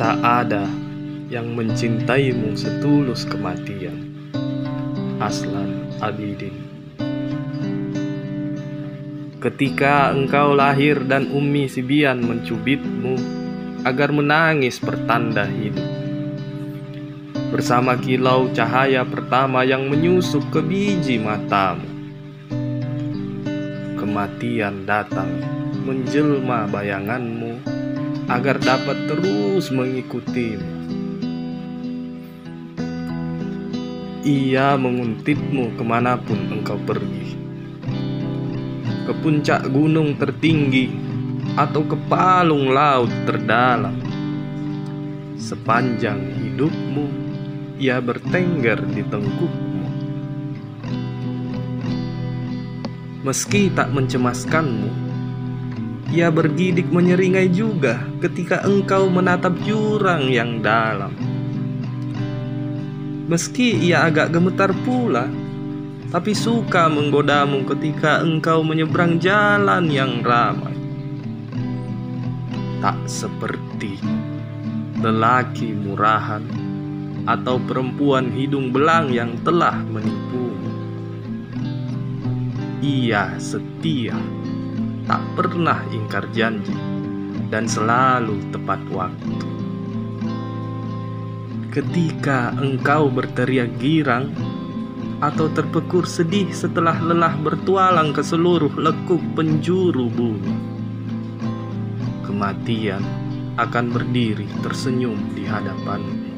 ada yang mencintaimu setulus kematian. Aslan Abidin Ketika engkau lahir dan Umi Sibian mencubitmu agar menangis pertanda hidup. Bersama kilau cahaya pertama yang menyusup ke biji matamu. Kematian datang menjelma bayanganmu agar dapat terus mengikutimu. Ia menguntitmu ke mana pun engkau pergi. Ke puncak gunung tertinggi atau ke palung laut terdalam. Sepanjang hidupmu, ia bertengger di tengkukmu. Meski tak mencemaskanmu, ia bergidik menyeringai juga ketika engkau menatap jurang yang dalam. Meski ia agak gemetar pula, tapi suka menggodamu ketika engkau menyeberang jalan yang ramai. Tak seperti lelaki murahan atau perempuan hidung belang yang telah menipumu. Ia setia tak pernah ingkar janji dan selalu tepat waktu. Ketika engkau berteriak girang atau terpekur sedih setelah lelah bertualang ke seluruh lekuk penjuru bumi, kematian akan berdiri tersenyum di hadapanmu.